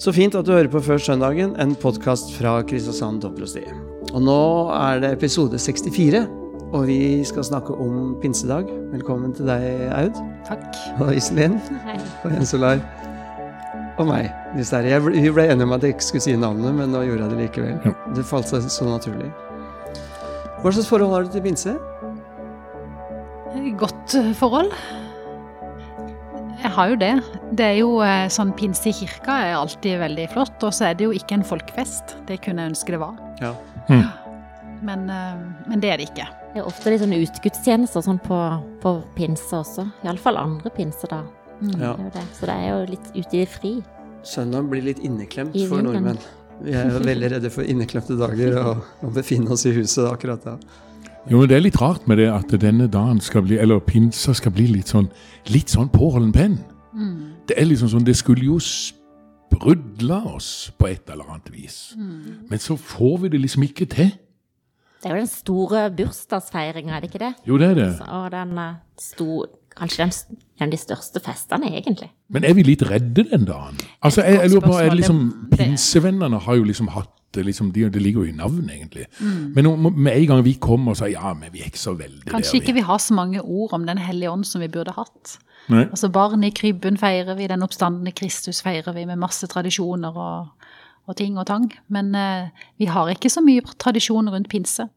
Så fint at du hører på Før søndagen, en podkast fra Kristiansand Dobrosti. Og nå er det episode 64, og vi skal snakke om pinsedag. Velkommen til deg, Aud. Takk. Og Iselin. Hei. Og Jens Olar. Og meg, Jeg Vi ble enige om at jeg ikke skulle si navnet, men nå gjorde jeg det likevel. Ja. Det falt seg så naturlig. Hva slags forhold har du til pinse? Godt forhold. Jeg har jo det. Det er jo eh, sånn Pinse i kirka er alltid veldig flott, og så er det jo ikke en folkefest. Det kunne jeg ønske det var. Ja. Men, eh, men det er det ikke. Det er ofte litt sånn utegudstjenester sånn på, på pinse også. Iallfall andre pinsedag. ja. Det det. Så det er jo litt ute i det fri. Søndag blir litt inneklemt I for nordmenn. Vi er jo veldig redde for inneklemte dager og, å befinne oss i huset akkurat da. Jo, men Det er litt rart med det at denne dagen skal bli, eller pinsa skal bli litt sånn litt sånn påholden penn. Mm. Det er liksom sånn, det skulle jo sprudle oss på et eller annet vis. Mm. Men så får vi det liksom ikke til. Det er jo den store bursdagsfeiringa, er det ikke det? Jo, det er det. Og den eh, sto Kanskje den, den de største festene, egentlig. Men er vi litt redde den dagen? Altså, jeg, jeg lurer på, er det liksom, Pinsevennene har jo liksom hatt det liksom, de, Det ligger jo i navnet, egentlig. Mm. Men med en gang vi kommer og sier ja, men vi er ikke så veldig Kanskje der, ikke vi har så mange ord om Den hellige ånd som vi burde hatt. Nei. Altså Barn i krybben feirer vi, den oppstandende Kristus feirer vi med masse tradisjoner og, og ting og tang. Men uh, vi har ikke så mye tradisjon rundt pinse.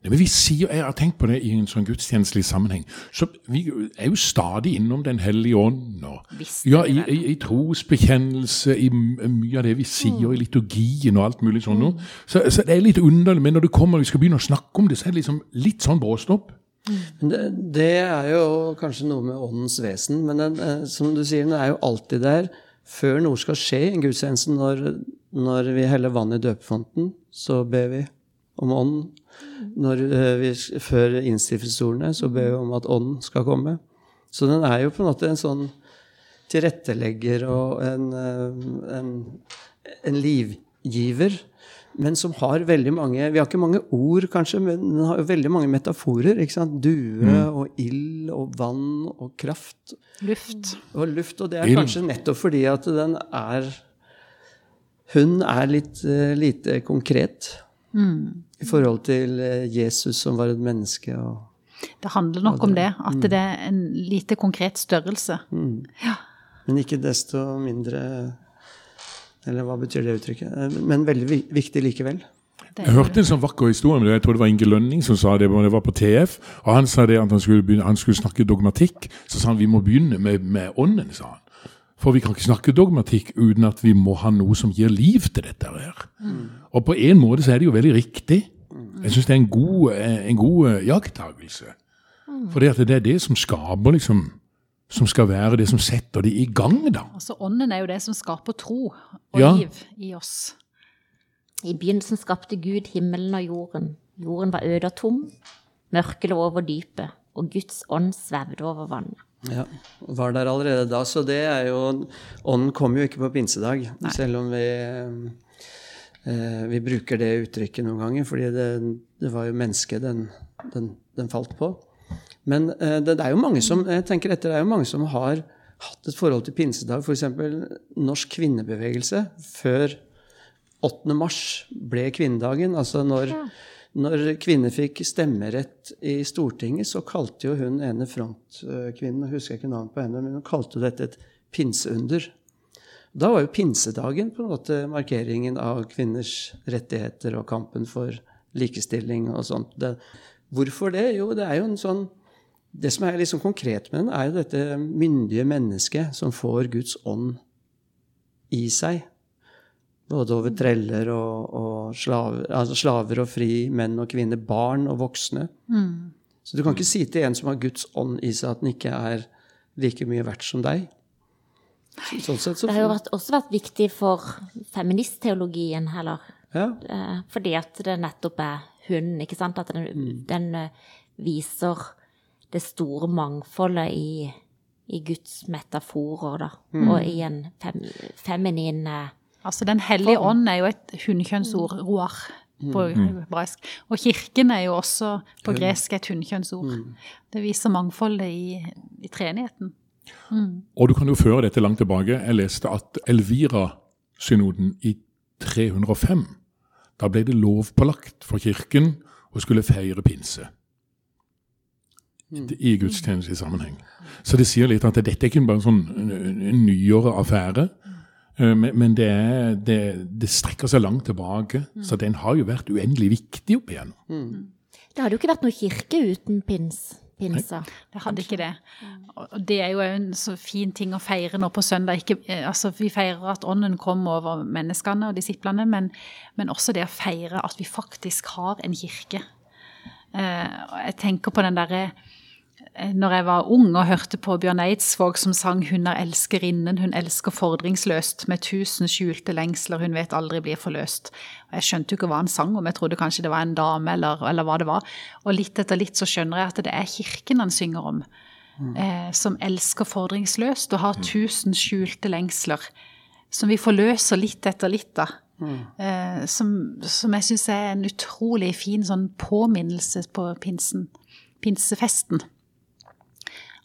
Nei, men vi sier, Jeg har tenkt på det i en sånn gudstjenestelig sammenheng. så Vi er jo stadig innom Den hellige ånd. og ja, i, i, i trosbekjennelse, i mye av det vi sier i liturgien og alt mulig sånn. Mm. Så, så det er litt underlig, men når det kommer, vi skal begynne å snakke om det, så er det liksom litt sånn bråstopp. Men Det, det er jo kanskje noe med åndens vesen, men den, eh, som du sier, den er jo alltid der før noe skal skje i en gudstjeneste. Når, når vi heller vann i døpefonten, så ber vi om ånden. Når eh, vi, før innstiftelsesordene, så ber vi om at ånden skal komme. Så den er jo på en måte en sånn tilrettelegger og en, eh, en, en livgiver. Men som har veldig mange Vi har ikke mange ord, kanskje, men den har jo veldig mange metaforer. ikke sant? Due og ild og vann og kraft Luft. og luft. Og det er kanskje nettopp fordi at den er Hun er litt uh, lite konkret i forhold til eh, Jesus som var et menneske. og Det handler nok om det. At det er en lite konkret størrelse. Men ikke desto mindre Eller hva betyr det uttrykket? Eh, Men veldig viktig likevel. Jeg hørte en sånn vakker historie om det. Jeg tror det var Inge Lønning som sa det. men Det var på TF. og Han sa det at han skulle, begynne, han skulle snakke dogmatikk. Så sa han vi må begynne med, med ånden. sa han. For vi kan ikke snakke dogmatikk uten at vi må ha noe som gir liv til dette. her. Og på en måte så er det jo veldig riktig. Jeg syns det er en god, eh, en god jakttagelse. Mm. For det, det er det som skaper liksom Som skal være det som setter det i gang, da. Altså Ånden er jo det som skaper tro og Ja. liv i oss. I begynnelsen skapte Gud himmelen og jorden. Jorden var øde og tom. Mørket lå over dypet, og Guds ånd svevde over vannet. Ja, Var der allerede da. Så det er jo Ånden kom jo ikke på pinsedag, selv om vi eh, vi bruker det uttrykket noen ganger, fordi det, det var jo mennesket den, den, den falt på. Men eh, det, det er jo mange som jeg tenker etter, det er jo mange som har hatt et forhold til pinsedag. F.eks. norsk kvinnebevegelse før 8. mars ble kvinnedagen. Altså når, når kvinner fikk stemmerett i Stortinget, så kalte jo hun ene frontkvinnen, jeg husker ikke navnet på henne, men hun kalte dette et pinseunder. Da var jo pinsedagen på en måte markeringen av kvinners rettigheter og kampen for likestilling og sånt. Det, hvorfor det? Jo, det er jo en sånn Det som er liksom konkret med den, er jo dette myndige mennesket som får Guds ånd i seg. Både over treller og, og slaver, altså slaver og fri, menn og kvinner, barn og voksne. Så du kan ikke si til en som har Guds ånd i seg, at den ikke er like mye verdt som deg. Så, sånn sett så Det har jo vært, også vært viktig for feministteologien, heller. ja. Eh, fordi at det nettopp er hun, ikke sant? At den, den eh, viser det store mangfoldet i, i Guds metaforer, da. Og i en fem, feminin eh, Altså Den hellige ånd er jo et hundekjønnsord, roar, på hebraisk. Og kirken er jo også på gresk et hunnkjønnsord. Det viser mangfoldet i, i treenigheten. Og du kan jo føre dette langt tilbake. Jeg leste at Elvira synoden i 305. Da ble det lovpålagt for kirken å skulle feire pinse i gudstjeneste sammenheng. Så det sier litt at dette er ikke bare en sånn nyere affære. Eh, Men, men det, er, det, det strekker seg langt tilbake, så den har jo vært uendelig viktig opp igjennom. Det hadde jo ikke vært noe kirke uten pins, pinsa. Det hadde ikke det. Og det er jo en så fin ting å feire nå på søndag. Ikke, eh, altså, vi feirer at ånden kom over menneskene og disiplene, men, men også det å feire at vi faktisk har en kirke. Eh, jeg tenker på den derre når jeg var ung og hørte på Bjørn Eidsvåg som sang 'Hun er elskerinnen, hun elsker fordringsløst', med tusen skjulte lengsler hun vet aldri blir forløst. Og Jeg skjønte jo ikke hva han sang om, jeg trodde kanskje det var en dame, eller, eller hva det var. Og litt etter litt så skjønner jeg at det er kirken han synger om. Eh, som elsker fordringsløst og har tusen skjulte lengsler. Som vi forløser litt etter litt, da. Eh, som, som jeg syns er en utrolig fin sånn påminnelse på pinsen, pinsefesten.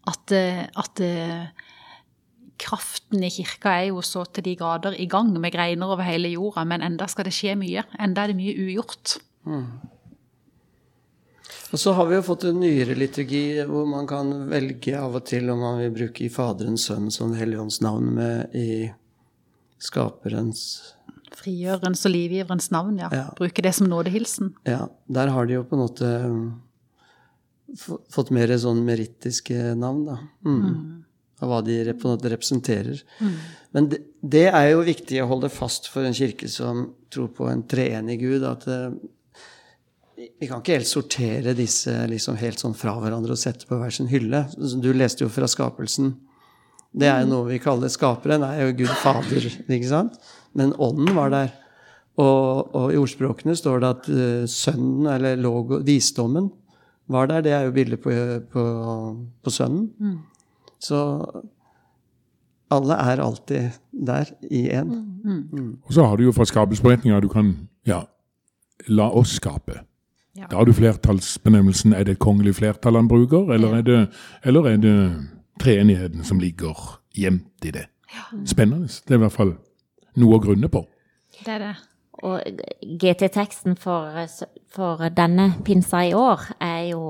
At, eh, at eh, kraften i kirka er jo så til de grader i gang med greiner over hele jorda, men enda skal det skje mye. Enda er det mye ugjort. Og så har vi jo fått en nyere liturgi hvor man kan velge av og til om man vil bruke i Faderens, Sønn som Helligånds navn med i Skaperens Frigjørens og livgiverens navn, ja. Ja. Bruke det som nådehilsen. Ja, der har de jo på en måte fått mer sånn merittiske navn, da. Mm. Av hva de rep- representerer. Mm. Men det, det er jo viktig å holde fast for en kirke som tror på en treenig Gud, at det, vi kan ikke helt sortere disse liksom helt sånn fra hverandre og sette på hver sin hylle. Du leste jo fra skapelsen. Det er jo noe vi kaller skaperen, er jo Gud Fader, ikke sant? Men ånden var der. Og, og i ordspråkene står det at uh, sønnen, eller logo, visdommen, var der. Det er jo bildet på, på, på sønnen. Så alle er alltid der i én. Og så har du jo fra skapelsesberetninga du kan ja, la oss skape. Ja. Da har du flertallsbenevnelsen. Er det et kongelig flertall han bruker, eller er det, eller er det treenigheten som ligger gjemt i det? Spennende. Det er i hvert fall noe å grunne på. Det er det. Og GT-teksten for, for denne pinsa i år er jo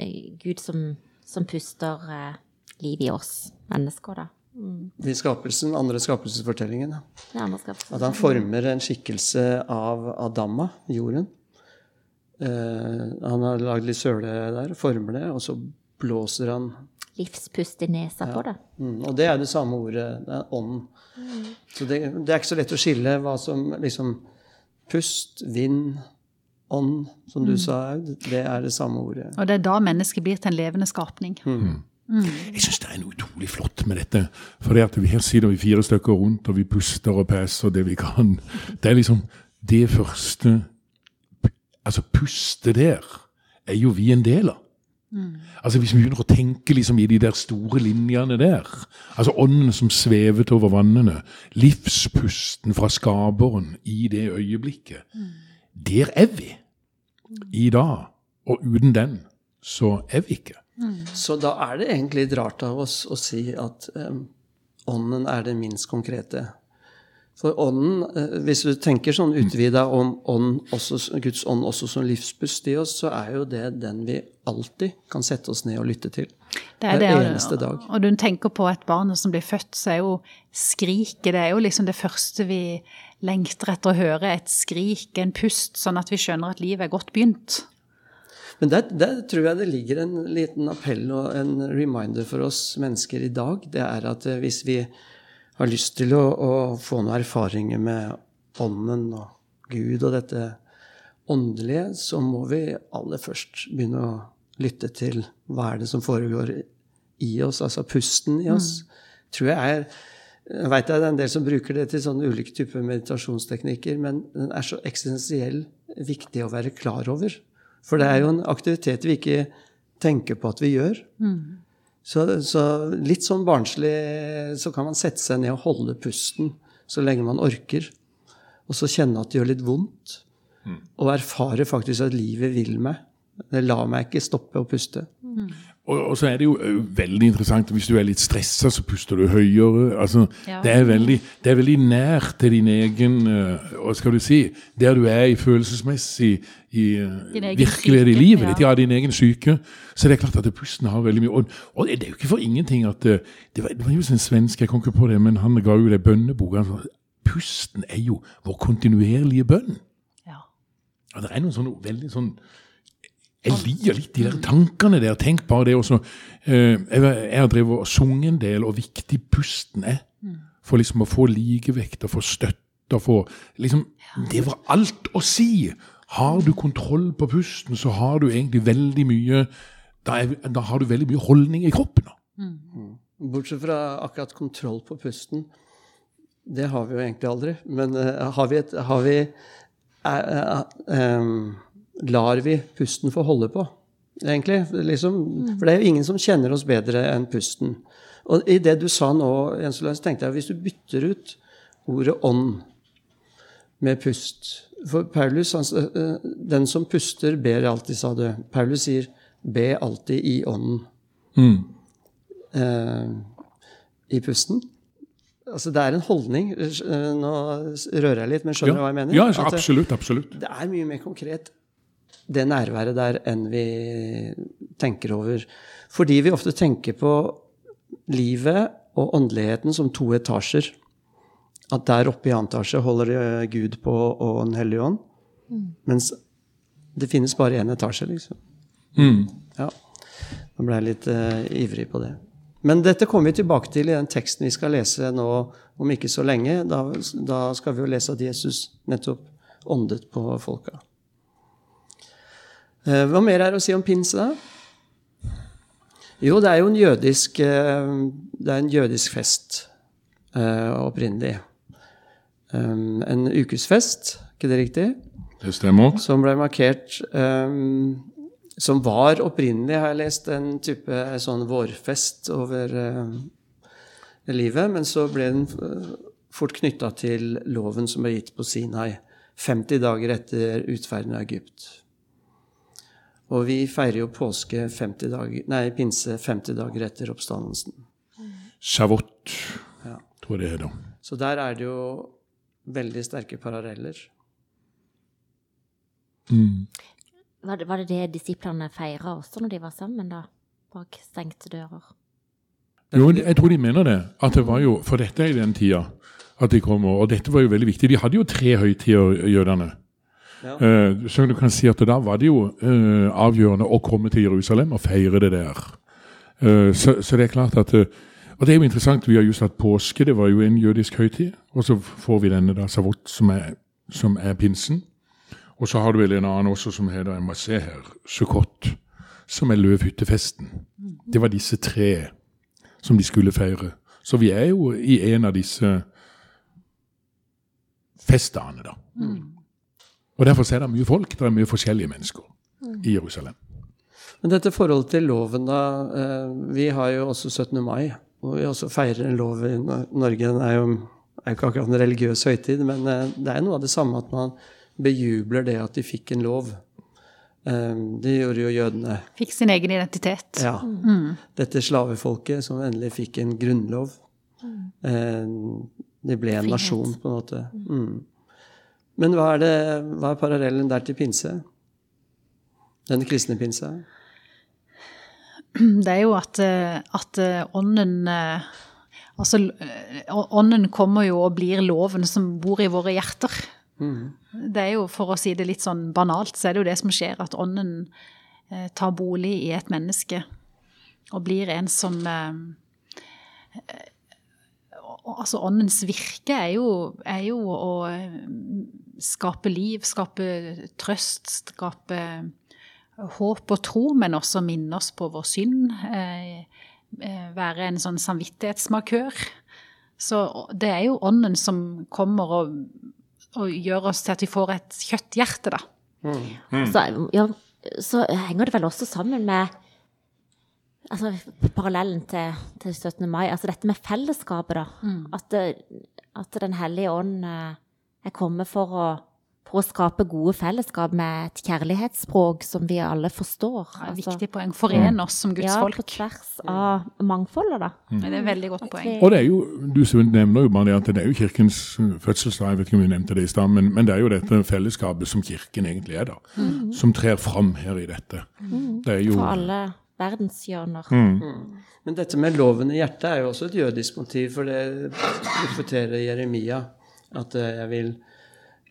eh, Gud som, som puster eh, liv i oss mennesker, da. I skapelsen, andre skapelsesfortellingen. ja. At han former en skikkelse av Adama, jorden. Eh, han har lagd litt søle der, former det, og så blåser han livspust i nesa på det. mm, Og det er det samme ordet. Det er ånden. Så det, det er ikke så lett å skille hva som liksom Pust, vind, ånd, som du sa, Aud. Det er det samme ordet. Og det er da mennesket blir til en levende skapning. Jeg syns det er noe utrolig flott med dette. For det at vi her sitter vi fire stykker rundt, og vi puster og peser det vi kan. Det er liksom det første Altså, puste der er jo vi en del av. Altså Hvis vi begynner å tenke liksom i de der store linjene der Altså ånden som svevet over vannene, livspusten fra skaperen i det øyeblikket. Der er vi i dag. Og uten den så er vi ikke. Så da er det egentlig litt rart av oss å si at um, ånden er det minst konkrete. For ånden, eh, hvis du tenker sånn utvida om ånd, også, Guds ånd også som livspust i oss, så er jo det den vi alltid kan sette oss ned og lytte til. Det er Hver det, og- eneste dag. Og du tenker på et barn som blir født, så er jo skriket det er jo liksom det første vi lengter etter å høre. Et skrik, en pust, sånn at vi skjønner at livet er godt begynt. Men der, der tror jeg det ligger en liten appell og en reminder for oss mennesker i dag. Det er at eh, hvis vi har lyst til å, å få noen erfaringer med ånden og Gud og dette åndelige, så må vi aller først begynne å lytte til hva er det som foregår i oss, altså pusten i oss. Tror jeg er jeg vet det er en del som bruker det til sånne ulike typer meditasjonsteknikker, men den er så eksistensiell viktig å være klar over. For det er jo en aktivitet vi ikke tenker på at vi gjør. Så, så litt sånn barnslig så kan man sette seg ned og holde pusten så lenge man orker. Og så kjenne at det gjør litt vondt. Og erfare faktisk at livet vil meg. Det lar meg ikke stoppe å puste. Og, og så er det jo veldig interessant hvis du er litt stressa, så puster du høyere. altså Ja. det, er veldig, det er veldig nært til din egen ø, Hva skal du si? Der du er i følelsesmessig i ø, virkelighet i livet ja. ditt. Ja, din egen syke. Så det er klart at det pusten har veldig mye Og, og det er jo ikke for ingenting at ø, det, var, det var jo en svensk, jeg kom ikke på det, men han ga jo det bønneboka. Pusten er jo vår kontinuerlige bønn. Ja. Og det er noen sånne veldig sånn Jeg liker litt de der tankene der. Tenk bare det også. Eh, jeg, har drevet og sunget en del, og viktig pusten er. For liksom å få likevekt og få støtte og få liksom, Det var alt å si! Har du kontroll på pusten, så har du egentlig veldig mye Da, er, da har du veldig mye holdning i kroppen. Bortsett fra akkurat kontroll på pusten. Det har vi jo egentlig aldri. Men uh, har vi et har vi, uh, uh, em, Lar vi pusten få holde på, egentlig? Liksom, for det er jo ingen som kjenner oss bedre enn pusten. Og i det du sa nå, Jens så tenkte jeg hvis du bytter ut ordet ånd med pust For Paulus, han, eh, den som puster, ber alltid, sa du. Paulus sier 'be alltid i ånden' eh, i pusten. Altså Det er en holdning. Eh, Nå rører jeg litt, men skjønner du hva jeg mener? ja At absolutt. absolutt. det er mye mer konkret, det nærværet der, enn vi tenker over. Fordi vi ofte tenker på livet og åndeligheten som to etasjer. At der oppe i annen etasje holder Gud på og Den hellige ånd. Mens det finnes bare én etasje, liksom. Ja. Nå ble jeg litt uh, ivrig på det. Men dette kommer vi tilbake til i den teksten vi skal lese nå om ikke så lenge. Da, da skal vi jo lese at Jesus nettopp åndet på folka. Eh, hva mer er det å si om pinse, da? Jo, det er jo en jødisk, eh, det er en jødisk fest eh, opprinnelig. En ukesfest, ikke det riktig? Det stemmer. som ble markert Som var opprinnelig, har jeg lest, en type sånn vårfest over livet. Men så ble den fort knytta til loven som ble gitt på Sinai 50 dager etter utferden av Egypt. Og vi feirer jo påske 50 dager, nei, pinse 50 dager etter oppstandelsen. Shavot, Ja. tror jeg det er da. Så der er det jo veldig sterke paralleller. Var det, var det det disiplene feira også når de var sammen, da? Bak stengte dører? Jo, jeg tror de mener det. At det var jo, For dette er i den tida at de kommer. Og dette var jo veldig viktig. De hadde jo tre høytider, jødene. Eh, så du kan si at da var det jo eh, avgjørende å komme til Jerusalem og feire det der. Eh, så, så det er klart at Og det er jo interessant, vi har just hatt påske, det var jo en jødisk høytid. Og så får vi denne da, Savot, som er, som er pinsen. Og så har du vel en annen også som heter jeg må se her, Sukkot, som er løvhyttefesten. Det var disse tre som de skulle feire. Så vi er jo i en av disse festdagene, da. Og derfor er det mye folk. Det er mye forskjellige mennesker i Jerusalem. Men dette forholdet til loven, da. eh, Vi har jo også 17. mai, og vi også feirer en lov i Norge. Den er jo er ikke akkurat en religiøs høytid, men eh, det er noe av det samme at man bejubler det at de fikk en lov. Eh, Det gjorde jo jødene. Fikk sin egen identitet. Ja. Dette slavefolket som endelig fikk en grunnlov. Mm. De ble en Frihet. nasjon, på en måte. Mm. Men hva er, det, hva er parallellen der til pinse? Den kristne pinse? Det er jo at, eh, at eh, ånden eh, Altså, ånden kommer jo og blir loven som bor i våre hjerter. Det er jo, for å si det litt sånn banalt, så er det jo det som skjer, at ånden eh, tar bolig i et menneske og blir en som eh, Altså, åndens virke er jo, er jo å eh, skape liv, skape trøst, skape håp og tro, men også minne oss på vår synd. Eh, eh, være en sånn samvittighetsmarkør. Så det er jo ånden som kommer og, og gjør oss til at vi får et kjøtthjerte, da. Så, ja, så henger det vel også sammen med altså, parallellen til, til 17. mai, altså dette med fellesskapet, da. At, at Den hellige ånd eh, er kommet for å for å skape gode fellesskap med et kjærlighetsspråk som vi alle forstår. Det er et Altså, viktig poeng. Forene oss som Guds ja, folk. på tvers av mangfoldet, da. Det er et veldig godt poeng. Og det er jo, du nevner jo bare det at det er jo kirkens fødselsdag, jeg vet ikke om vi nevnte det i stad, men, men det er jo dette fellesskapet som kirken egentlig er, da. Som trer fram her i dette. Det er jo For alle verdenshjørner. Men dette med loven i hjertet er jo også et jødisk motiv, for det profeterer Jeremia. At eh, jeg vil,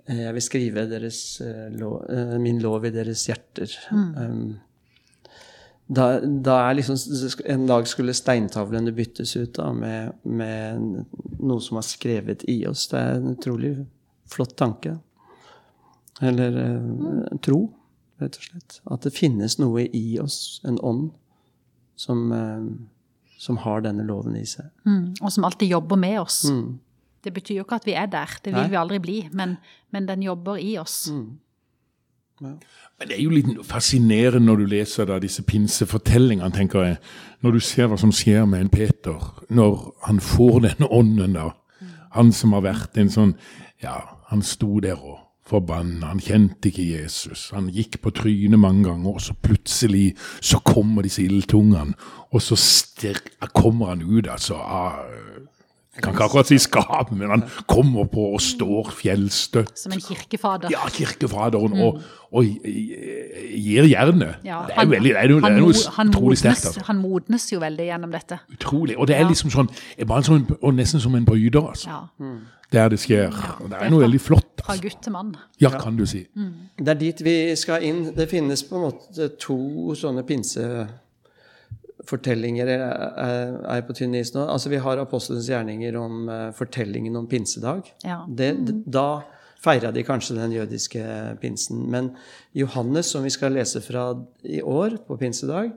eh, jeg vil skrive deres, eh, lov, min lov i deres hjerter. Mm. da, da er liksom En dag skulle steintavlene byttes ut da, med, med noe som er skrevet i oss. Det er en utrolig flott tanke. Eller eh, tro, rett og slett. At det finnes noe i oss, en ånd, som, eh, som har denne loven i seg. Mm. Og som alltid jobber med oss. Mm. Det betyr jo ikke at vi er der, det vil Nei. vi aldri bli, men, men den jobber i oss. Men det er jo litt fascinerende når du leser da disse pinsefortellingene, tenker jeg. Når du ser hva som skjer med en Peter, når han får denne ånden, da. Han som har vært en sånn Ja, han sto der og forbanna, han kjente ikke Jesus. Han gikk på trynet mange ganger, og så plutselig så kommer disse ildtungene, og så kommer han ut, altså. av jeg kan ikke akkurat si skap, men han kommer på og står fjellstøtt. Som en kirkefader. Ja, kirkefaderen, og, og gir jernet. Ja, det er jo veldig, det er det han er noe han utrolig sterkt. modnes- Altså. Han modnes jo veldig gjennom dette. Utrolig. Og det er liksom sånn, bare sånn og nesten som en bryter, altså. Ja. Der det skjer. Og det det er noe veldig flott. Fra Altså. gutt til mann. Ja, kan du si. Det er dit vi skal inn. Det finnes på en måte to sånne pinsefortellinger er, er på tynn is nå. Altså Vi har apostelens gjerninger om eh, fortellingen om pinsedag. Ja. Det, d- da feira de kanskje den jødiske pinsen. Men Johannes, som vi skal lese fra i år på pinsedag,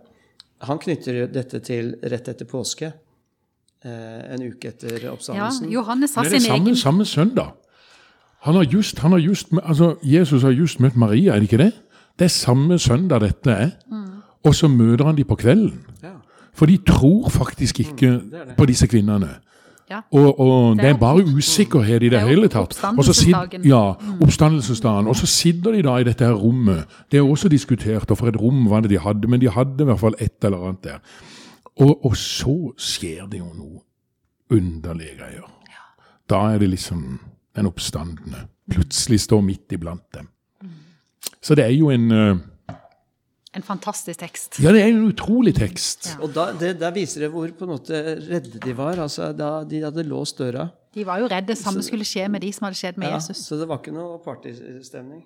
han knytter dette til rett etter påske. Eh, En uke etter Ja, oppstandelsen. Johannes har Men det er sin samme, egen samme søndag. Han har just, han har just, altså Jesus har just møtt Maria, er det ikke det? Det er samme søndag dette er. Og så møter han de på kvelden. Ja. For de tror faktisk ikke det er det. på disse kvinnene. Ja. Og, og det Det er bare usikkerhet i det det hele tatt. Og så oppstandelsesdagen. Ja, oppstandelsesdagen. Og så sitter de da i dette her rommet. Det er også diskutert, og for et rom var det de hadde, men de hadde i hvert fall et eller annet der. Og, og så skjer det jo noe underlige greier. Da er det liksom den oppstandende plutselig står midt iblant dem. Så det er jo en uh, En fantastisk tekst. Ja, det er en utrolig tekst. Og da, det, der viser det hvor på en måte redde de var. altså da De hadde låst døra. De var jo redde det samme skulle skje med de som hadde skjedd med Ja, Jesus. så det var ikke noe partystemning.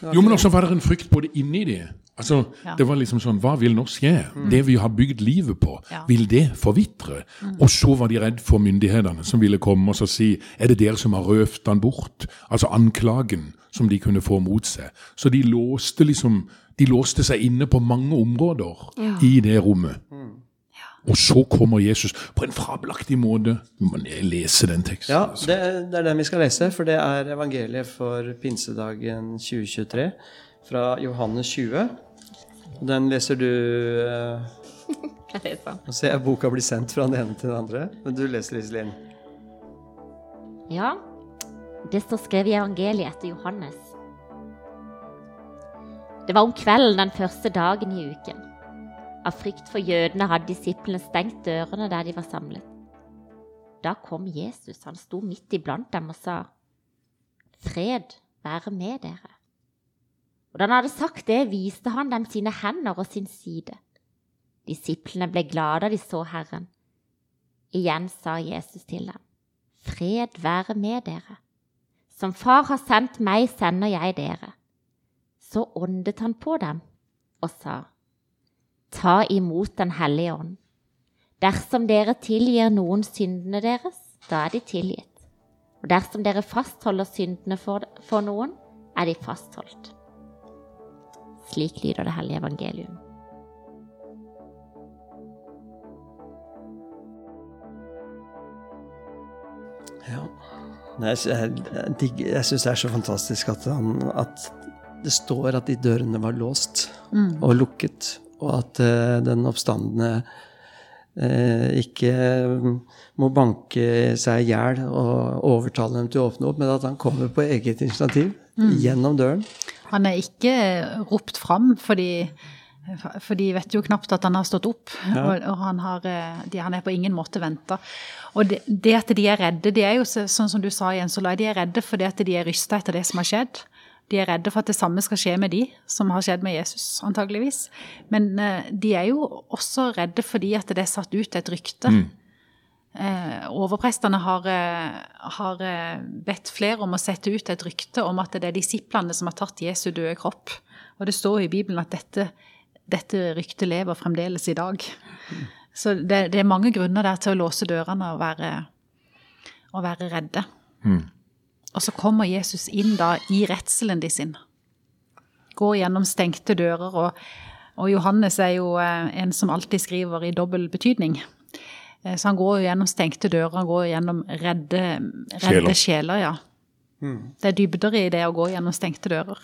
Det Jo, men også var det en frykt både inni de. Altså, Ja. Det var liksom sånn Hva vil nå skje? Det vi har bygd livet på, Ja. vil det forvitre? Og så var de redd for myndighetene som ville komme og så si Er det dere som har røvt han bort? Altså anklagen som de kunne få mot seg. Så de låste liksom De låste seg inne på mange områder i det rommet. Og så kommer Jesus på en fabelaktig måte. Men jeg leser den teksten. Ja, det, det er den vi skal lese, for det er evangeliet for pinsedagen 2023 fra Johannes 20. Den leser du eh, Nå ser jeg boka blir sendt fra den ene til den andre, men du leser Iselin. Ja, det står skrevet i evangeliet etter Johannes. Det var om kvelden den første dagen i uken. Av frykt for jødene hadde disiplene stengt dørene der de var samlet. Da kom Jesus, han sto midt iblant dem og sa, Fred være med dere. Og da han hadde sagt det, viste han dem sine hender og sin side. Disiplene ble glade da de så Herren. Igjen sa Jesus til dem, Fred være med dere. Som Far har sendt meg, sender jeg dere. Så åndet han på dem og sa, Ta imot Den hellige ånd. Dersom dere tilgir noen syndene deres, da er de tilgitt. Og dersom dere fastholder syndene for, for noen, er de fastholdt. Slik lyder det hellige evangelium. Ja. Jeg, jeg, jeg, jeg syns det er så fantastisk at, han, at det står at de dørene var låst og lukket, og at eh, den oppstandende eh, ikke må banke seg i hjel og overtale dem til å åpne opp, men at han kommer på eget initiativ. Gjennom døren. Han er ikke ropt fram, fordi, for de vet jo knapt at han har stått opp. Og, og han, har, eh, de, han er på ingen måte venta. Og det, det, at de er redde, det er jo sånn som du sa, Jens Olai, de er redde fordi at de er rysta etter det som har skjedd. De er redde for at det samme skal skje med de, som har skjedd med Jesus, antageligvis. Men eh, de er jo også redde fordi at det er satt ut et rykte. Eh, overprestene har, eh, har eh, bedt flere om å sette ut et rykte om at det er disiplene som har tatt Jesu døde kropp. Og det står i Bibelen at dette, dette ryktet lever fremdeles i dag. Så det, det er mange grunner der til å låse dørene og være, og være redde. Og så kommer Jesus inn da i redselen de sin. Går gjennom stengte dører, og, og Johannes er jo eh, en som alltid skriver i dobbel betydning. Eh, Så han går jo gjennom stengte dører, han går gjennom redde, redde Sjeler. sjeler. ja. Det er dybder i det å gå gjennom stengte dører.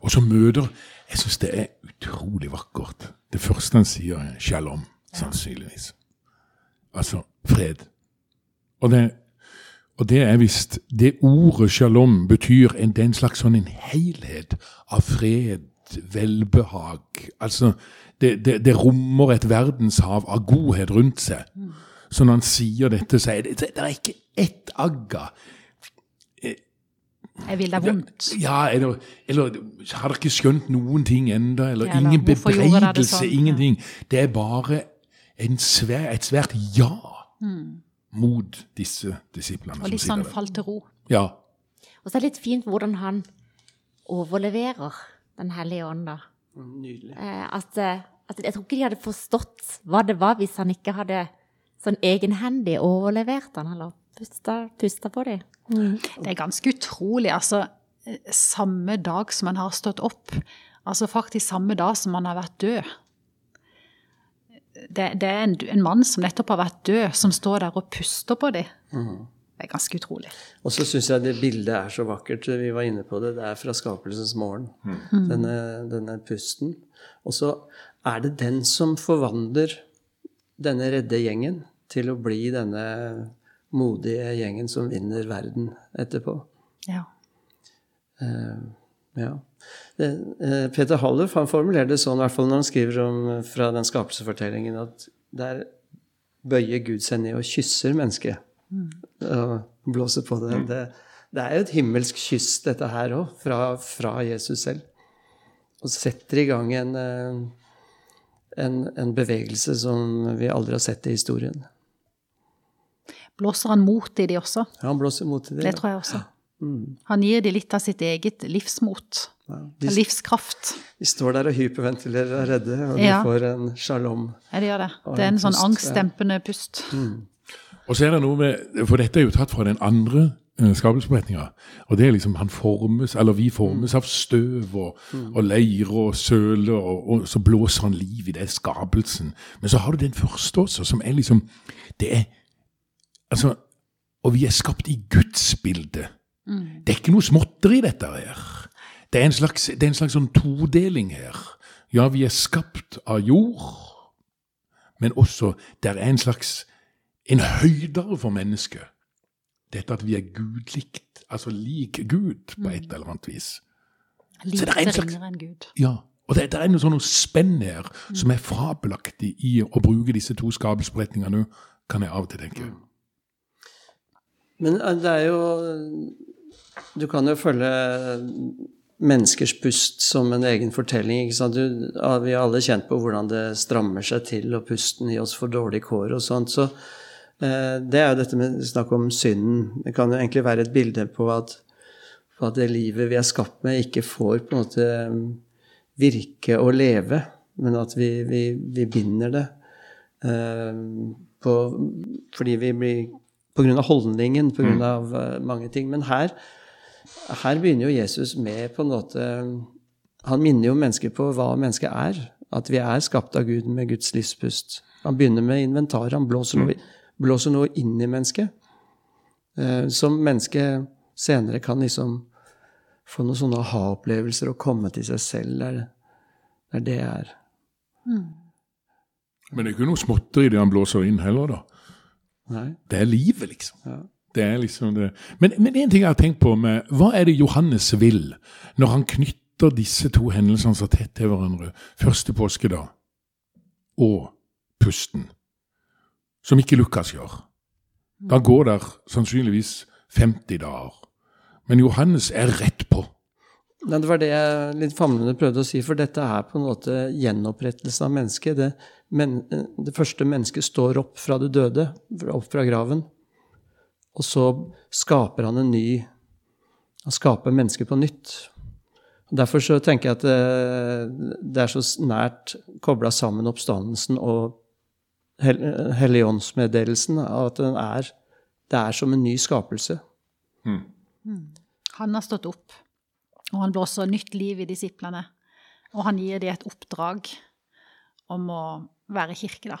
Og så møter Jeg syns det er utrolig vakkert. Det første han sier, er 'shalom', sannsynligvis. Altså fred. Og det, og det er visst Det ordet 'shalom' betyr en, det er en slags sånn en helhet av fred, velbehag. Altså, det, det, det rommer et verdenshav av godhet rundt seg. Så når han sier dette, så er det, det er ikke ett agga. Jeg vil deg vondt. Ja, eller, eller har dere ikke skjønt noen ting enda, eller Ja, ingen bebreidelse, sånn? ingenting. Det er bare en svær, et svært ja mot disse disiplene. Og litt sånn fall til ro. Ja. Og så er det litt fint hvordan han overleverer Den hellige ånd, da. Nydelig. Eh, at, eh, at jeg tror ikke de hadde forstått hva det var hvis han ikke hadde sånn egenhendig overlevert han, eller pusta, pusta på dem. Det er ganske utrolig. altså eh, Samme dag som han har stått opp, altså faktisk samme dag som han har vært død. Det, det er en, en mann som nettopp har vært død, som står der og puster på dem. Det er ganske utrolig. Og så syns jeg det bildet er så vakkert. Vi var inne på det. Det er fra skapelsens morgen. Denne, denne pusten. Og så er det den som forvandler denne redde gjengen til å bli denne modige gjengen som vinner verden etterpå. Ja. Ja. Det, eh, Peter Hallef han formulerer det sånn, i hvert fall når han skriver om, fra den skapelsesfortellingen, at der bøyer Gud seg ned og kysser mennesket. Og blåser på det. det. Det er jo et himmelsk kyss, dette her òg, fra, fra Jesus selv. Og setter i gang en, eh, en, en bevegelse som vi aldri har sett i historien. Blåser han mot i de også? Ja, han blåser mot i det. Det tror jeg også. Han gir de litt av sitt eget livsmot. Ja, de, Livskraft. de står der og hyperventilerer og er redde, og Ja. de får en shalom. Ja, det gjør det. Det er en en sånn pust, ja. angstdempende pust. Og så er det noe med For dette er jo tatt fra den andre uh, skapelsesberetninga. Og det er liksom han formes, eller vi formes av støv og, og leire og søle, og, og så blåser han liv i det skapelsen. Men så har du den første også, som er liksom Det er Altså Og vi er skapt i Guds bilde. Det er ikke noe småtteri, dette her. Det er en slags, det er en slags sånn todeling her. Ja, vi er skapt av jord, men også der er en slags en høydere for mennesket. Dette at vi er gudlikt, altså lik Gud på et eller annet vis. Så det er en slags- ringere enn Gud. Ja, og det, det er noe sånn spenn her som er fabelaktig i å bruke disse to skapelsesberetningene, kan jeg av og til tenke. Men eh, det er jo Du kan jo følge menneskers pust som en egen fortelling. ikke? Du, vi har alle kjent på hvordan det strammer seg til, og pusten i oss får dårlig kår og sånt. Så eh, det er jo dette med snakk om synden. Det kan jo egentlig være et bilde på at, på at det livet vi er skapt med, ikke får på en måte mm, virke og leve, men at vi, vi, vi binder det. Eh, på, fordi vi blir På grunn av holdningen, på grunn av eh, mange ting. Men her, her begynner jo Jesus med på en måte Han minner jo mennesker på hva mennesket er. At vi er skapt av Gud med Guds livspust. Han begynner med inventar. Han blåser noe, blåser noe inn i mennesket. eh, som mennesket senere kan liksom få noen sånne aha-opplevelser og komme til seg selv. Det er det er det jeg er. Men det er ikke noe småtteri det han blåser inn heller, da. Nei. Det er livet, liksom. Ja. Det er liksom det. Men, en ting jeg har tenkt på med Hva er det Johannes vil når han knytter disse to hendelsene så tett til hverandre? Første påskedag og pusten. Som ikke Lukas gjør. Da går det sannsynligvis 50 dager. Men Johannes er rett på. Nei, det var det jeg litt famlende prøvde å si, for dette er på en måte gjenopprettelsen av mennesket. Det, men, det første mennesket står opp fra det døde, opp fra graven. Og så skaper han en ny Han skaper mennesket på nytt. Derfor så tenker jeg at det, det er så nært kobla sammen oppstandelsen og Helligåndsmeddelelsen at den er, det er som en ny skapelse. Mm. Han har stått opp, og han blåser nytt liv i disiplene. Og han gir dem et oppdrag om å være kirke, da.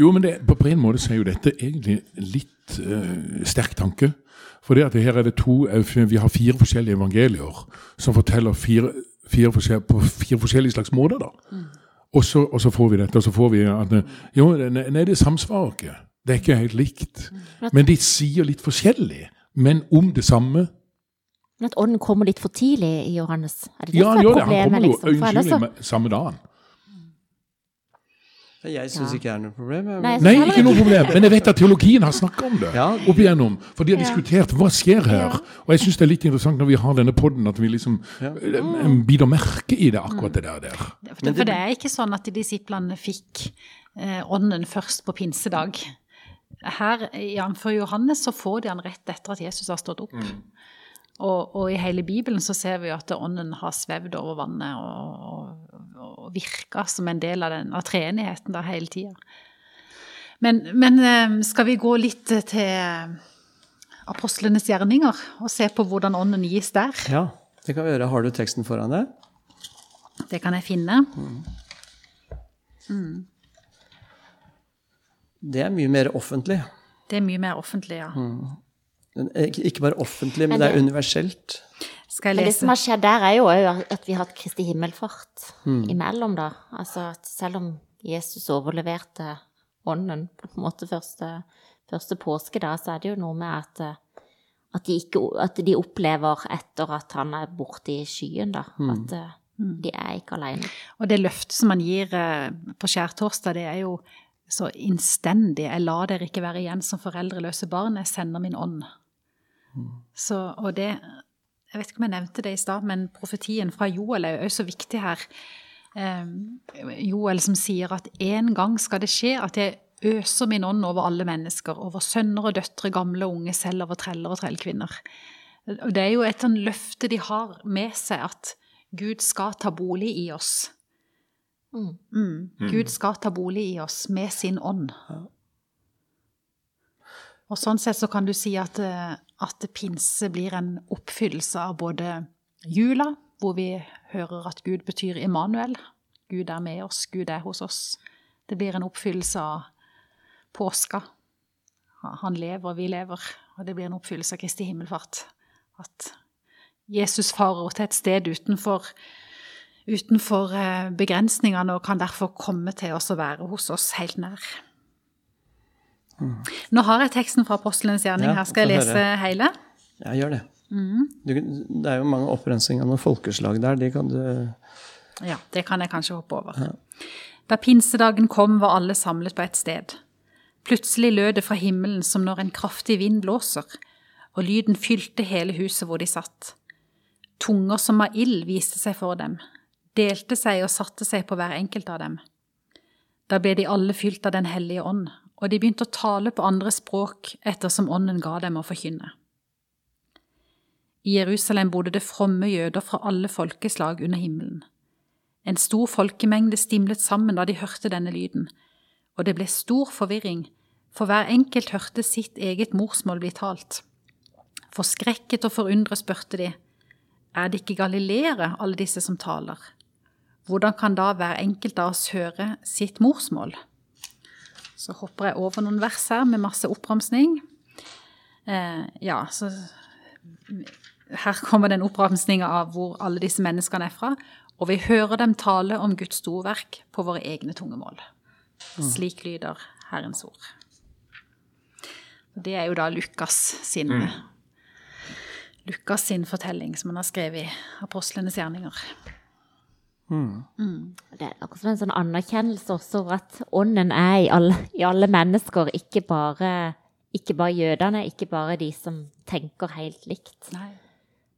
Jo, men det, på en måte så er jo dette egentlig litt uh, sterk tanke. For det at her er det to, Vi har fire forskjellige evangelier som forteller fire, fire forskjell, på fire forskjellige slags måter. da. Mm. Og, så, og, så, får vi dette, og så får vi at Jo, nei, det samsvarer ikke. Det er ikke helt likt. Mm. Men de sier litt forskjellig, men om det samme. Men at ånden kommer litt for tidlig i Johannes? Er det det ja, han gjør det. Han kommer jo liksom? øyensynlig samme dagen. Jeg syns ja. ikke det er noe problem. Men... Nei, Nei, ikke noe problem. Men jeg vet at teologien har snakka om det. Ja. opp igjennom, For de har diskutert hva skjer her. Og jeg syns det er litt interessant når vi har denne poden, at vi liksom ja. Eh, biter merke i det, akkurat det der. der. For, for det er ikke sånn at disiplene fikk eh, ånden først på pinsedag. Her, jf. Johannes, så får de han rett etter at Jesus har stått opp. Mm. Og, og, i hele Bibelen så ser vi jo at ånden har svevd over vannet og, og, og virka som en del av, den, av treenigheten da hele tida. Men, men, eh, skal vi gå litt til apostlenes gjerninger og se på hvordan ånden gis der? Ja, det kan vi gjøre. Har du teksten foran deg? Det kan jeg finne. Mm. Mm. Det er mye mer offentlig. Det er mye mer offentlig, ja. Mm. Ikke bare offentlig, men, det, det, er universelt. Skal jeg lese? Men det som har skjedd der, er jo at vi har hatt Kristi himmelfart mm. imellom, da. Altså at selv om Jesus overleverte ånden på en måte første, første påske, da, så er det jo noe med at, at, de, ikke, at de, opplever etter at han er borte i skyen, da. Mm. At mm. de er ikke alene. Og det løftet som han gir eh, på skjærtorsdag, det er jo så innstendig. Jeg lar dere ikke være igjen som foreldreløse barn, jeg sender min ånd. Så, og det Jeg vet ikke om jeg nevnte det i stad, men profetien fra Joel er jo også viktig her. Um, Joel som sier at en gang skal det skje at jeg øser min ånd over alle mennesker, over sønner og døtre, gamle og unge, selv over treller og trellkvinner. Og det er jo et sånn løfte de har med seg, at Gud skal ta bolig i oss. Mm. Mm. Gud skal ta bolig i oss med sin ånd. Og sånn sett så kan du si at, eh, at pinse blir en oppfyllelse av både jula, hvor vi hører at Gud betyr Immanuel. Gud er med oss, Gud er hos oss. Det blir en oppfyllelse av påska. Han lever, vi lever. Og det blir en oppfyllelse av Kristi himmelfart. At Jesus farer til et sted utenfor, utenfor eh, begrensningene og kan derfor komme til oss og være hos oss helt nær. Nå har jeg teksten fra apostlenes gjerning her. Skal jeg lese høre. hele? Ja, gjør det. Mm. Du, det er jo mange opprensninger med folkeslag der. De kan du Ja, det kan jeg kanskje hoppe over. Ja. Da pinsedagen kom, var alle samlet på et sted. Plutselig lød det fra himmelen som når en kraftig vind blåser, og lyden fylte hele huset hvor de satt. Tunger som av ild viste seg for dem, delte seg og satte seg på hver enkelt av dem. Da ble de alle fylt av Den hellige ånd, og de begynte å tale på andre språk ettersom ånden ga dem å forkynne. I Jerusalem bodde det fromme jøder fra alle folkeslag under himmelen. En stor folkemengde stimlet sammen da de hørte denne lyden, og det ble stor forvirring, for hver enkelt hørte sitt eget morsmål bli talt. Forskrekket og forundret spurte de, er det ikke galileere, alle disse som taler? Hvordan kan da hver enkelt av oss høre sitt morsmål? Så hopper jeg over noen vers her med masse oppramsning. Eh, ja, så her kommer den oppramsninga av hvor alle disse menneskene er fra. Og vi hører dem tale om Guds storverk på våre egne tungemål. Slik lyder Herrens ord. Og det er jo da Lukas sin, Lukas sin fortelling, som han har skrevet i Apostlenes gjerninger. Det er akkurat som en sånn anerkjennelse også over at ånden er i alle, i alle mennesker, ikke bare, ikke bare jødene, ikke bare de som tenker helt likt. Nei.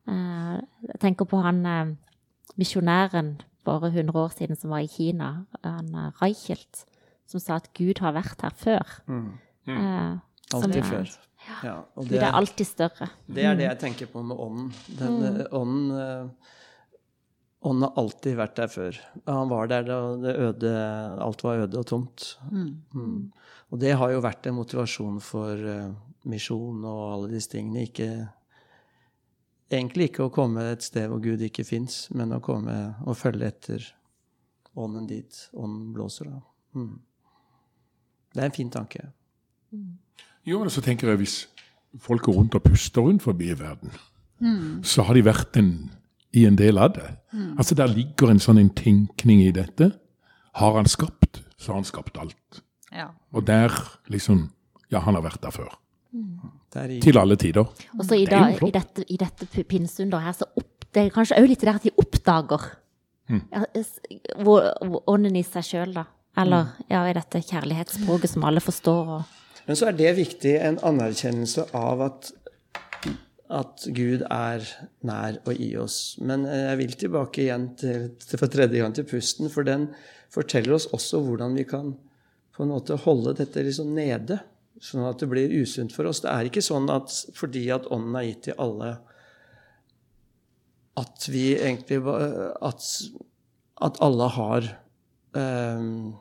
Eh, Jeg tenker på han eh, misjonæren bare 100 år siden som var i Kina, han eh, Reichelt, som sa at Gud har vært her før. Mm. Alltid er- før. Ja, og Gud er alltid større. Det er det jeg tenker på med ånden. Den, eh, ånden, ånden har alltid vært der før. Han var der da det øde, alt var øde og tomt. Mm. Og det har jo vært en motivasjon for uh, misjon og alle disse tingene. Ikke, egentlig ikke å komme et sted hvor Gud ikke fins, men å komme og følge etter ånden dit ånden blåser. Da. Mm. Det er en fin tanke. Jo, men så tenker jeg hvis folk går rundt og puster rundt forbi i verden, så har de vært en, i en del av det. Altså Der ligger en sånn en tenkning i dette. Har han skapt, så har han skapt alt. Ja. Og der liksom Ja, han har vært der før. Mm. Der i, Til alle tider. Og så i, Det flott. i dette, i dette p- pinseunderet her, så opp, det er kanskje òg litt det der at de oppdager hvor ånden i seg sjøl, da. Eller ja, i dette kjærlighetsspråket som alle forstår. Og, Men så er det viktig, en anerkjennelse av at, at Gud er nær og i oss. Men eh, jeg vil tilbake igjen til, til for tredje gang til pusten, for den forteller oss også hvordan vi kan på en måte holde dette liksom nede, sånn at det blir usunt for oss. Det er ikke sånn at fordi at ånden er gitt til alle, at vi egentlig At, at alle har um,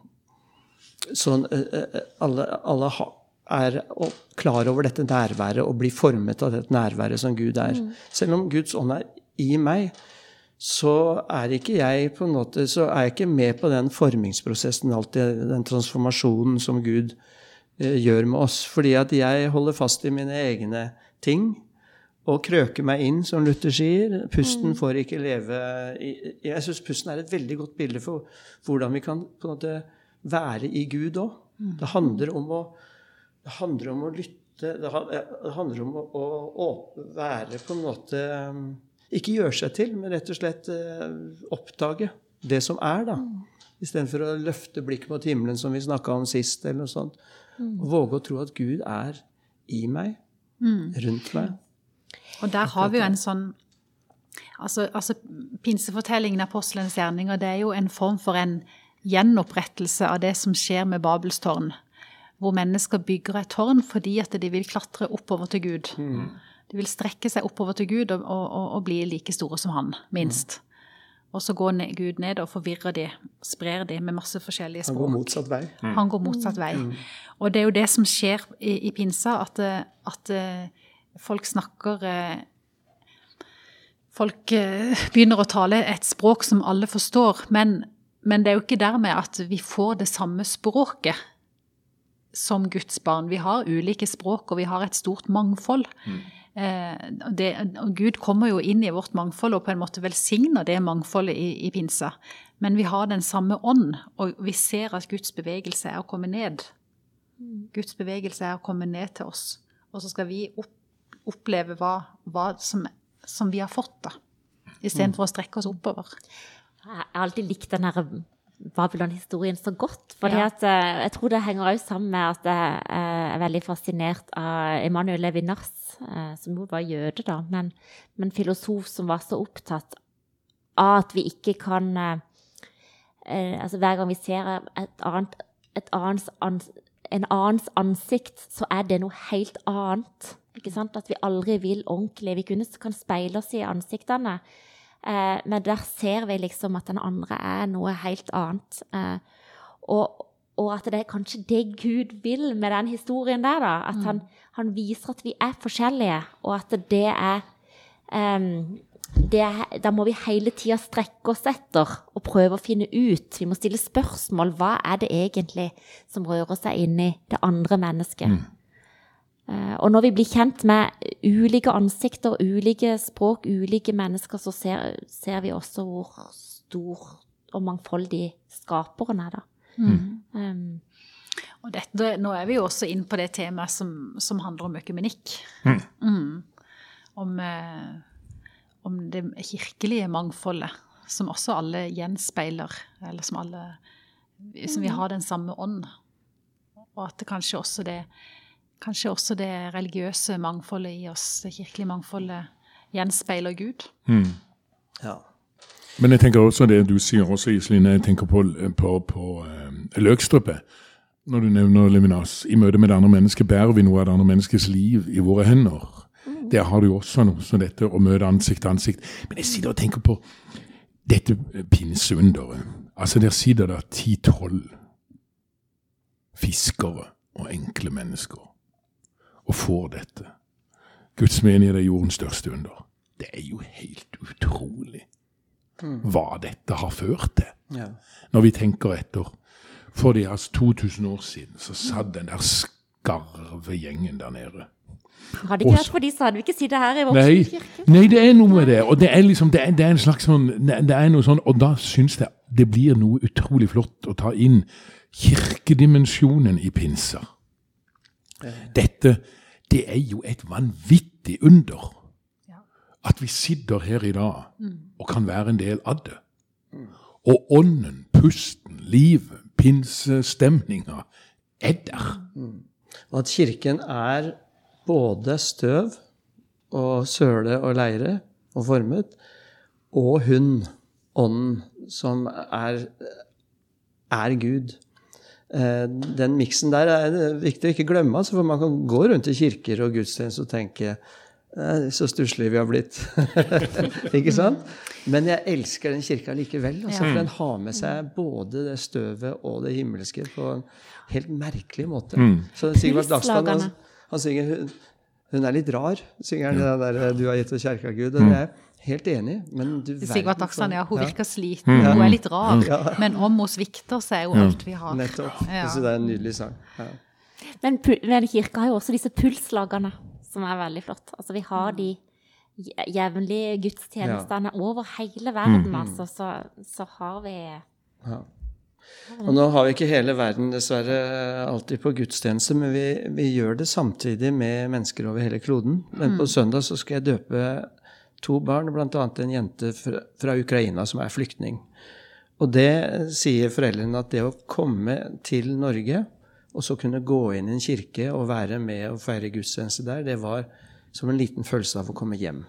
sånn eh, eh, Alle, alle ha, er klar over dette nærværet og blir formet av dette nærværet som Gud er. Selv om Guds ånd er i meg, så er ikke jeg på en måte, så er jeg ikke med på den formingsprosessen, alltid den transformasjonen som Gud eh, gjør med oss. Fordi at jeg holder fast i mine egne ting og krøker meg inn, som Luther sier. Pusten får ikke leve i, Jeg syns pusten er et veldig godt bilde for hvordan vi kan på en måte være i Gud òg. Det handler om å det handler om å lytte. Det handler om å, å, å være på en måte um, Ikke gjøre seg til, men rett og slett eh, oppdage det som er, da. Istedenfor å løfte blikket mot himmelen, som vi snakka om sist. eller noe sånt. Og våge å tro at Gud er i meg, rundt meg. Og der har vi jo en sånn Altså, altså pinsefortellingen av apostelens gjerninger, det er jo en form for en gjenopprettelse av det som skjer med Babels tårn. Hvor mennesker bygger et tårn fordi at de vil klatre oppover til Gud. De vil strekke seg oppover til Gud og, og, og, og bli like store som han, minst. Og så går Gud ned og forvirrer de, sprer de med masse forskjellige språk. Han går motsatt vei. Han går motsatt vei. Og det er jo det som skjer i, i pinsa, at, at eh, folk snakker eh, Folk eh, begynner å tale et språk som alle forstår, men, men det er jo ikke dermed at vi får det samme språket som Guds barn. Vi har ulike språk, og vi har et stort mangfold. Eh, det, og Gud kommer jo inn i vårt mangfold og på en måte velsigner det mangfoldet i, i pinsa. Men vi har den samme ånd, og vi ser at Guds bevegelse er å komme ned. Guds bevegelse er å komme ned til oss. Og så skal vi opp, oppleve hva, hva som, som vi har fått, da. Istedenfor å strekke oss oppover. Jeg har alltid likt den her Babylon-historien så godt. fordi Ja. at eh, Jeg tror det henger også sammen med at jeg eh, er veldig fascinert av Emanuel Levinas, eh, som jo var jøde, da, men, men filosof som var så opptatt av at vi ikke kan altså Hver gang vi ser et annet, et annet, en annens ansikt, så er det noe helt annet. At vi aldri vil ordentlig. Vi kunne, kan speile oss i ansiktene. Eh, men der ser vi liksom at den andre er noe helt annet. Eh, og, og at det er kanskje det Gud vil med den historien der, da. At han, han viser at vi er forskjellige, og at det er um, det Da må vi hele tida strekke oss etter og prøve å finne ut. Vi må stille spørsmål. Hva er det egentlig som rører seg inni det andre mennesket? Eh, Og når vi blir kjent med ulike ansikter, ulike språk, ulike mennesker, så ser, ser vi også hvor stor og mangfoldig skaperen er, da. Um, Og dette, nå er vi jo også inn på det temaet som, som handler om økumenikk. Mm. Om, eh, om det kirkelige mangfoldet, som også alle gjenspeiler, eller som alle Som vi har den samme ånd. Og at det kanskje også det Kanskje også det religiøse mangfoldet i oss, det kirkelige mangfoldet, gjenspeiler Gud. Ja. Men jeg tenker også det du sier også, Iselin, jeg tenker på, på, på uh, Løgstrupe. Når du nevner Levinas, i møte med det andre mennesket bærer vi noe av det andre menneskets liv i våre hender. Der har du også noe som dette å møte ansikt til ansikt. Men jeg sitter og tenker på dette pinseunderet. Altså, der sitter det ti-tolv fiskere og enkle mennesker og får dette. Guds menighet er jordens største under. Det er jo helt utrolig hva dette har ført til. ja. Når vi tenker etter. For de altså 2000 år siden så satt den der skarve gjengen der nede. Hadde ikke vært for de, så hadde vi ikke sittet her i vår Nei, kirke. nei, det er noe med det. Og det er liksom, det er, det er en slags sånn det er noe sånn, Og da syns jeg det blir noe utrolig flott å ta inn kirkedimensjonen i pinser. Dette, det er jo et vanvittig under. At vi sitter her i dag og kan være en del av det. Og ånden, pusten, livet, pinsestemninga er der. Og at kirken er både støv og søle og leire og formet, og hun, ånden, som er, er Gud. Eh, Den miksen der er viktig å ikke glemme, altså, for man kan gå rundt i kirker og gudstjenester og tenke "Eh, så stusslige vi har blitt. ikke sant? Men jeg elsker den kirka likevel. Altså, for den har med seg både det støvet og det himmelske på en helt merkelig måte. Så Sigvard Dagsland han, han synger hun, hun er litt rar, synger han. det der 'Du har gitt oss kjerka, Gud'. Og det er helt enig. Men du vet Sigvart Dagsland, ja, hun ja, virker sliten, hun er litt rar. Men om hun svikter, så er jo alt vi har. Nettopp. Ja. Så det er en nydelig sang. Ja. Men, men kirka har jo også disse pulslagene, som er veldig flott. Altså, vi har de je- jevnlige gudstjenestene over hele verden, altså. Så, så har vi Og nå har vi ikke hele verden dessverre alltid på gudstjeneste, men vi, vi gjør det samtidig med mennesker over hele kloden. Men på søndag så skal jeg døpe to barn, bl.a. en jente fra, fra Ukraina som er flyktning. Og det sier foreldrene at det å komme til Norge og så kunne gå inn i en kirke og være med og feire gudstjeneste der, det var som en liten følelse av å komme hjem.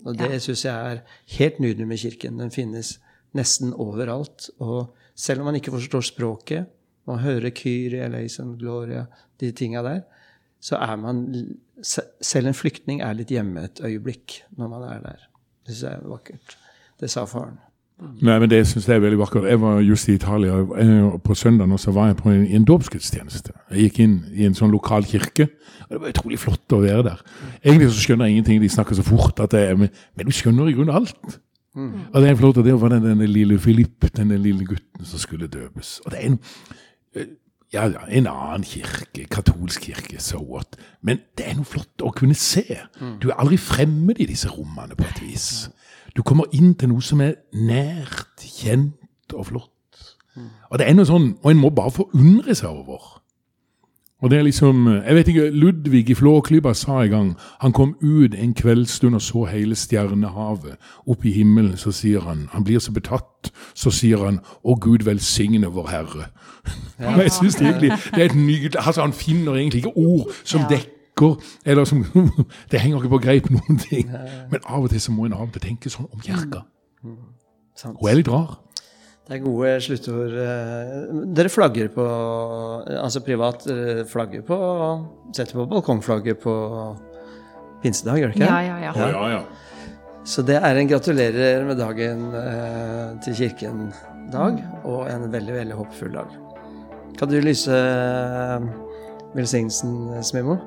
Og det syns jeg er helt nydelig med kirken. Den finnes nesten overalt. Og selv om man ikke forstår språket, man hører Kyrie, Eleison, Gloria, de tinga der, så er man Selv en flyktning er litt hjemme et øyeblikk når man er der. Det syns jeg er vakkert. Det sa faren. Nei, men Det syns jeg er veldig vakkert. Jeg var just i Italia eh, på søndag og så var jeg på en, en dåpsgudstjeneste. Jeg gikk inn i en sånn lokal kirke. og Det var utrolig flott å være der. Egentlig så skjønner jeg ingenting, de snakker så fort, at er, men, men du skjønner i grunnen alt. Og det er flott, og det var den, denne lille Philip, denne lille gutten som skulle døpes. Og det er en, eh, ja, ja, en annen kirke, katolsk kirke, so what. Men det er noe flott å kunne se. Du er aldri fremmed i disse rommene på et vis. Du kommer inn til noe som er nært, kjent og flott. Og det er noe sånn, og en må bare forundre seg over. Og det er liksom, jeg vet ikke, Ludvig i Flåklypa sa en gang, han kom ut en kveldsstund og så hele stjernehavet opp i himmelen, så sier han, han blir så betatt, så sier han, å Gud velsigne vår Herre. Men jeg synes det egentlig, det er et nydelig, altså han finner egentlig ikke ord som Ja. dekker, eller som, det henger ikke på greip noen ting. Men av og til så må en av og til tenke sånn om kirka. Sant? Hun er litt rar. Det er gode sluttord. eh, Dere flagger på Altså privat flagger på Setter på balkongflagget på pinsedag, gjør dere ikke? Ja, ja, ja. Ja, ja. Så det er en gratulerer med dagen eh, til Kirken-dag, og en veldig, veldig håpefull dag. Kan du lyse eh, velsignelsen, Smimo?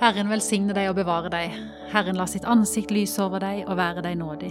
Herren velsigne deg og bevare deg. Herren la sitt ansikt lyse over deg og være deg nådig.